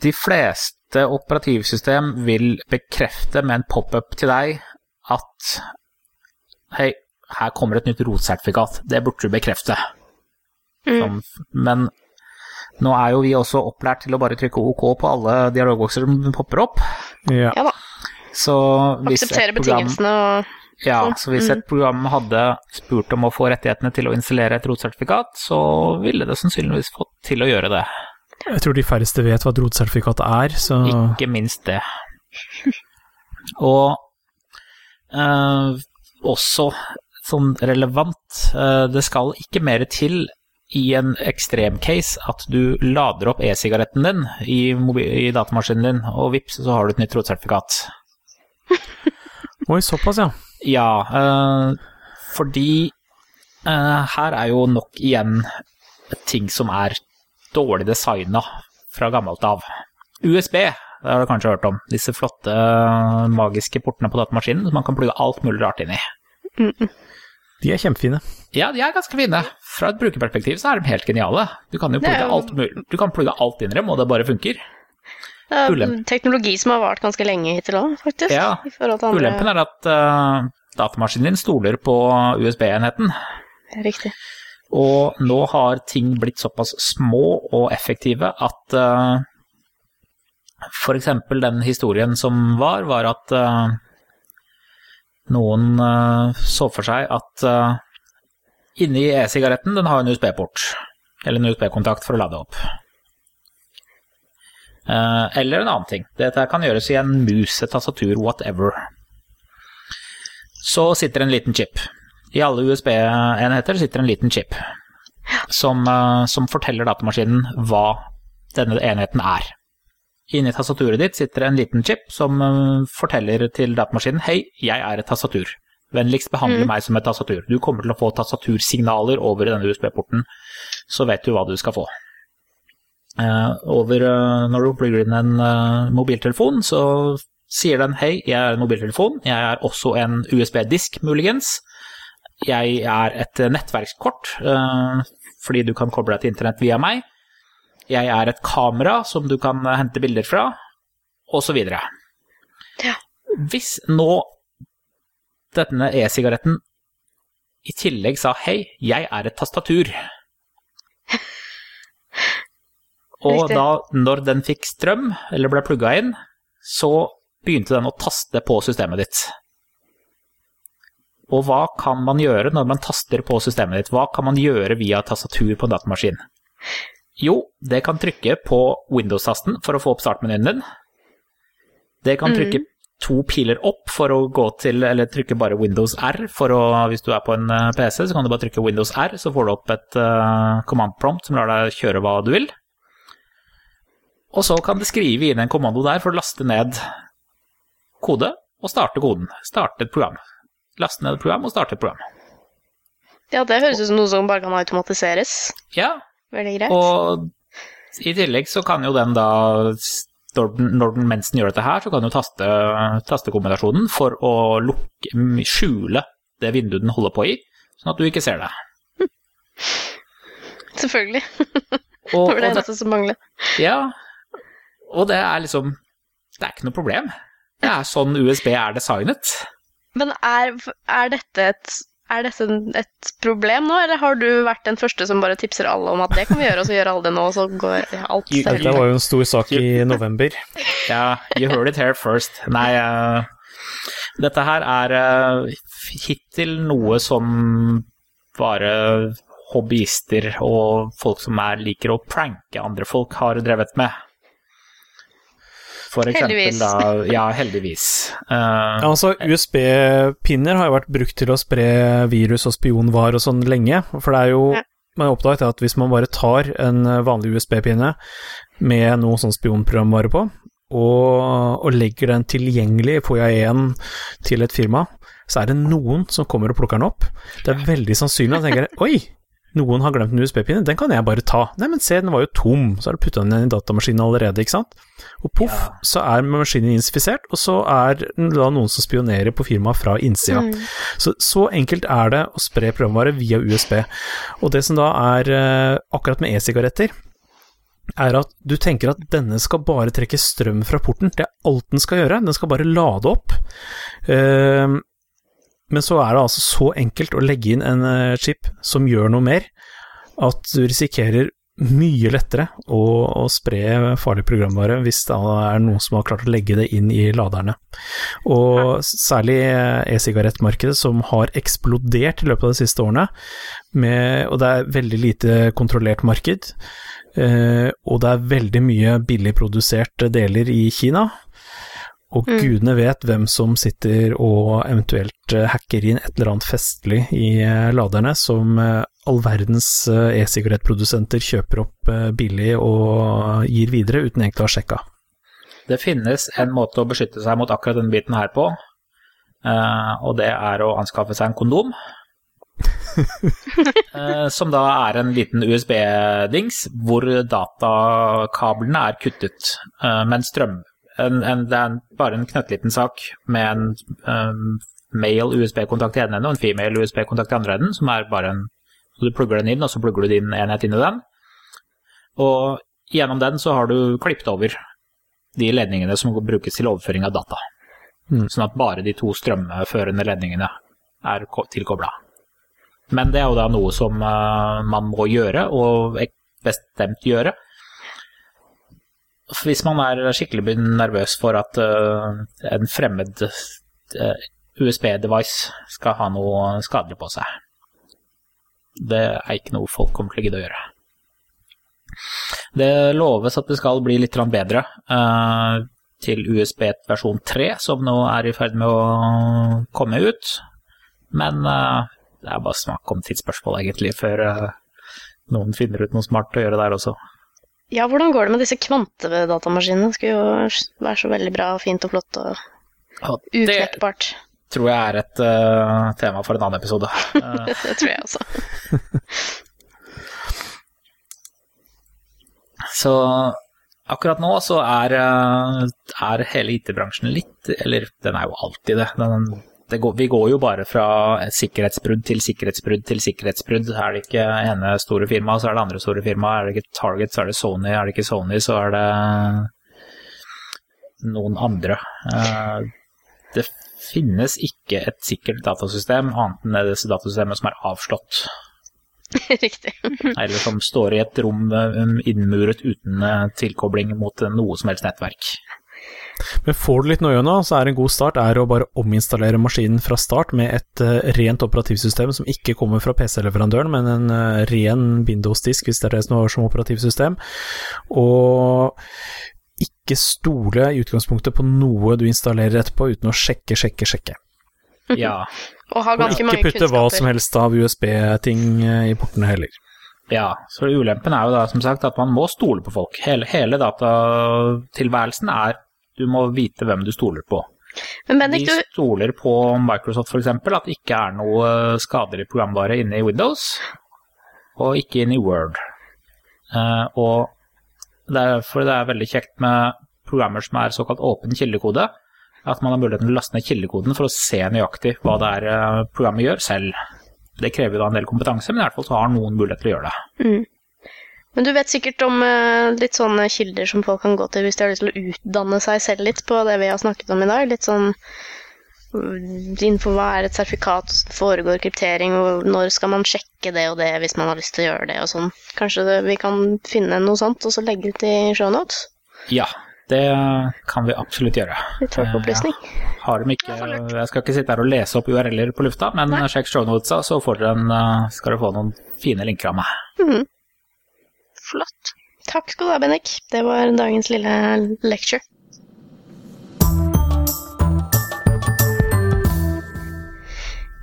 de fleste operativsystem vil bekrefte med en pop-up til deg at hei, her kommer et nytt rotsertifikat, det burde du bekrefte. Sånn, men nå er jo vi også opplært til å bare trykke OK på alle dialogbokser som popper opp. Ja. Ja da. Så hvis Akseptere et program betingelsene og Ja, Sånn. så hvis et program hadde spurt om å få rettighetene til å installere et rotsertifikat, så ville det sannsynligvis fått til å gjøre det. Jeg tror de færreste vet hva et rotsertifikat er, så Ikke minst det. Og eh, også sånn relevant, eh, det skal ikke mer til i en ekstremcase at du lader opp e-sigaretten din i, i datamaskinen din, og vips, så har du et nytt rotsertifikat. Oi, såpass, ja. Ja, eh, fordi eh, her er jo nok igjen ting som er dårlig designa fra gammelt av. USB, det har du kanskje hørt om. Disse flotte, eh, magiske portene på datamaskinen som man kan plugge alt mulig rart inn i. De er kjempefine. Ja, de er ganske fine. Fra et brukerperspektiv så er de helt geniale. Du kan jo plugge alt, mulig- du kan plugge alt inn i dem, og det bare funker. Det er Ulempen. teknologi som har vart ganske lenge hittil òg, faktisk. Ja, andre. Ulempen er at uh, datamaskinen din stoler på USB-enheten. Riktig. Og nå har ting blitt såpass små og effektive at uh, for eksempel den historien som var, var at uh, noen uh, så for seg at uh, inni e-sigaretten den har en USB-port, eller en USB-kontakt for å lade opp. Eh, eller en annen ting. Dette kan gjøres i en mus, et tastatur, whatever. Så sitter en liten chip. I alle USB-enheter sitter en liten chip som, eh, som forteller datamaskinen hva denne enheten er. Inni tastaturet ditt sitter en liten chip som eh, forteller til datamaskinen Hei, jeg er et tastatur. Vennligst behandle meg som et tastatur. Du kommer til å få tastatursignaler over denne USB-porten, så vet du hva du skal få. Eh, over, eh, når du plugger inn en eh, mobiltelefon, så sier den hei, jeg er en mobiltelefon, jeg er også en USB-disk, muligens. Jeg er et nettverkskort, fordi du kan koble deg til internett via meg. Jeg er et kamera som du kan hente bilder fra, osv. Ja. Hvis nå denne e-sigaretten i tillegg sa hei, jeg er et tastatur Og Riktig. da, når den fikk strøm, eller ble plugga inn, så begynte den å taste på systemet ditt. Og hva kan man gjøre når man taster på systemet ditt? Hva kan man gjøre via tastatur på en datamaskin? Jo, det kan trykke på Windows-tasten for å få opp startmenyen din. Det kan trykke to piler opp for å gå til, eller trykke bare Windows R for å, hvis du er på en eh, PC, så kan du bare trykke Windows R, så får du opp et uh, command prompt som lar deg kjøre hva du vil. Og så kan du skrive inn en kommando der for å laste ned kode og starte koden. Starte et program. Laste ned et program og starte et program. Ja, det høres ut som noe som bare kan automatiseres. Ja, Veldig greit. og i tillegg så kan jo den da, når den, mens den gjør dette her, så kan du taste tastekombinasjonen for å lukke, skjule det vinduet den holder på i, sånn at du ikke ser det. Selvfølgelig. Og, Det var det, eneste som manglet. ja, og det er liksom Det er ikke noe problem. Det er sånn USB er designet. Men er, er dette et er dette et problem nå, eller har du vært den første som bare tipser alle om at det kan vi gjøre, og så gjør alle det nå, og så går alt selv. seg Dette var jo en stor sak i november. Ja, you heard it here first. Nei, uh, dette her er uh, hittil noe som bare hobbyister og folk som er, liker å pranke andre folk, har drevet med. For eksempel Heldigvis. da Ja, heldigvis. Uh, Ja, altså, USB-pinner har jo vært brukt til å spre virus og spionvar og sånn lenge. For det er jo Ja. Man har oppdaget at hvis man bare tar en vanlig USB-pinne med noe sånn spionprogramvare på, og, og legger den tilgjengelig på IAE-en til et firma, så er det noen som kommer og plukker den opp. Det er veldig sannsynlig at tenker oi, noen har glemt en USB-pinne, den kan jeg bare ta. Nei, men se, den var jo tom, så har du putta den inn i datamaskinen allerede, ikke sant? Og poff, Ja. så er maskinen insifisert, og så er det da noen som spionerer på firmaet fra innsida. Mm. Så, så enkelt er det å spre programvare via USB. Og det som da er eh, akkurat med e-sigaretter, er at du tenker at denne skal bare trekke strøm fra porten. Det er alt den skal gjøre, den skal bare lade opp. Eh, men så er det altså så enkelt å legge inn en eh, chip som gjør noe mer, at du risikerer mye lettere å, å spre farlig programvare hvis det er noen som har klart å legge det inn i laderne. Og særlig e-sigarettmarkedet, som har eksplodert i løpet av de siste årene, med, og det er veldig lite kontrollert marked. Eh, og det er veldig mye billig produserte deler i Kina. Og Mm. gudene vet hvem som sitter og eventuelt eh, hacker inn et eller annet festlig i eh, laderne, som eh, all verdens e-sigarettprodusenter kjøper opp billig og gir videre uten egentlig å ha sjekka. Det finnes en måte å beskytte seg mot akkurat denne biten her på, eh, og det er å anskaffe seg en kondom. Eh, som da er en liten USB-dings hvor datakablene er kuttet, men strøm en, en, Det er bare en knøttliten sak med en um, male USB-kontakt i ene enden og en female USB-kontakt i andre enden, som er bare en Så du plugger den inn, og så plugger du din enhet inn i den. Og gjennom den så har du klippet over de ledningene som brukes til overføring av data. Mm. Sånn at bare de to strømførende ledningene er tilkobla. Men det er jo da noe som uh, man må gjøre, og bestemt gjøre. Hvis man er skikkelig nervøs for at eh, en fremmed eh, USB-device skal ha noe skadelig på seg. Det er ikke noe folk kommer til å gidde å gjøre. Det loves at det skal bli litt bedre eh, til USB versjon 3, som nå er i ferd med å komme ut. Men det er bare snakk om tidsspørsmål, egentlig, før noen finner ut noe smart å gjøre der også. Ja, hvordan går det med disse kvantedatamaskinene? Skulle jo være så veldig bra og fint og flott og Og det tror jeg er et uh, tema for en annen episode. Det tror jeg også. Så akkurat nå så er, eh, er hele IT-bransjen litt Eller den er jo alltid det. Den, går, vi går jo bare fra sikkerhetsbrudd til sikkerhetsbrudd til sikkerhetsbrudd. Er det ikke ene store firmaet, så er det andre store firmaet. Er det ikke Target, så er det Sony. Er det ikke Sony, så er det noen andre. Eh, Det finnes ikke et sikkert datasystem annet enn det datasystemet som er avslått. Riktig. Eller som står i et rom um, innmuret uten eh, tilkobling mot eh, noe som helst nettverk. Men får du litt noe nå, så er en god start er å bare ominstallere maskinen fra start med et eh, rent operativsystem som ikke kommer fra PC-leverandøren, men en eh, ren Windows-disk, hvis det er det som har som operativsystem. Og ikke stole i utgangspunktet på noe du installerer etterpå, uten å sjekke, sjekke, sjekke. Ja, Og Og ikke mange putte hva som helst av USB-ting eh, i portene heller. ja. Så ulempen er jo da som sagt at man må stole på folk. Hele, hele datatilværelsen er du må vite hvem du stoler på. Men Bendik, du stoler på Microsoft f.eks. at det ikke er noe skadelig programvare inne i Windows, og ikke inne i Word. Eh, og derfor det er veldig kjekt med programmer som er såkalt åpen kildekode, at man har muligheten til å laste ned kildekoden for å se nøyaktig hva det er eh, programmet gjør selv. Det krever da en del kompetanse, men i hvert fall så har noen mulighet til å gjøre det. Men du vet sikkert om eh, litt sånne kilder som folk kan gå til hvis de har lyst til å utdanne seg selv litt på det vi har snakket om i dag. Litt sånn innenfor info hva er et sertifikat, foregår kryptering, og når skal man sjekke det og det hvis man har lyst til å gjøre det og sånn. Kanskje det, vi kan finne noe sånt og så legge ut i shownotes? Ja, det kan vi absolutt gjøre. Litt folkeopplysning. Har dem ikke, jeg skal ikke sitte her og lese opp URL-er på lufta, men sjekk shownotesa, så får dere en, eh, skal dere få noen fine linker av meg. Flott. Takk skal du ha, Bennik. Det var dagens lille lecture.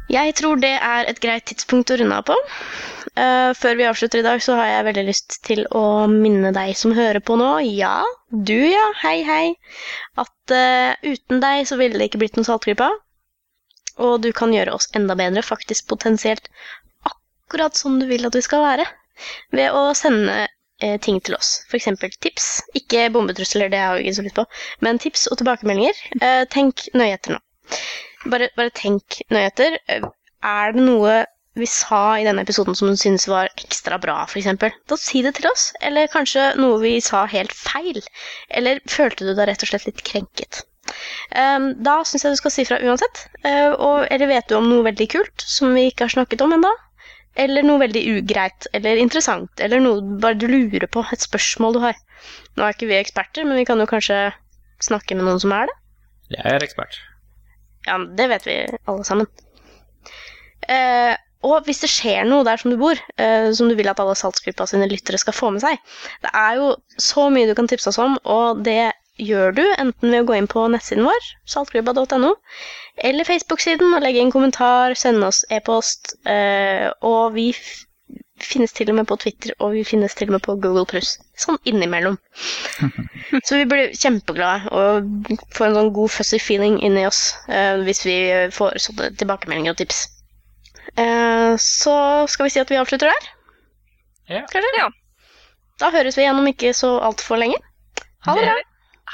Jeg tror det er et greit tidspunkt å runde av på. Uh, før vi avslutter i dag, så har jeg veldig lyst til å minne deg som hører på nå, ja, du ja, hei hei, at uh, uten deg så ville det ikke blitt noen Saltklypa. Og du kan gjøre oss enda bedre, faktisk potensielt akkurat som du vil at vi skal være, ved å sende eh, ting til oss. F.eks. tips. Ikke bombetrusler, det har jeg ikke så lyst på, men tips og tilbakemeldinger. Eh, tenk nøye etter nå. Bare, bare tenk nøye etter. Eh, Er det noe vi sa i denne episoden som du synes var ekstra bra, f.eks.? Da si det til oss. Eller kanskje noe vi sa helt feil. Eller følte du deg rett og slett litt krenket? Um, da syns jeg du skal si fra uansett. Uh, og, eller vet du om noe veldig kult som vi ikke har snakket om ennå? Eller noe veldig ugreit eller interessant, eller noe bare du lurer på, et spørsmål du har. Nå er ikke vi eksperter, men vi kan jo kanskje snakke med noen som er det. Jeg er ekspert. Ja, det vet vi alle sammen. Eh, og hvis det skjer noe der som du bor, eh, som du vil at alle Saltsgruppa sine lyttere skal få med seg Det er jo så mye du kan tipse oss om, og det gjør du enten ved å gå inn på nettsiden vår, saltklubba.no, eller Facebook-siden og legge inn kommentar, sende oss e-post, eh, og vi finnes til og med på Twitter, og vi finnes til og med på Google Pluss. Sånn innimellom. Så vi blir kjempeglade og får en sånn god fuzzy feeling inni oss eh, hvis vi får sånne tilbakemeldinger og tips. Eh, så skal vi si at vi avslutter der? Ja. Kanskje? Ja. Da høres vi igjen om ikke så altfor lenge. Ha det bra.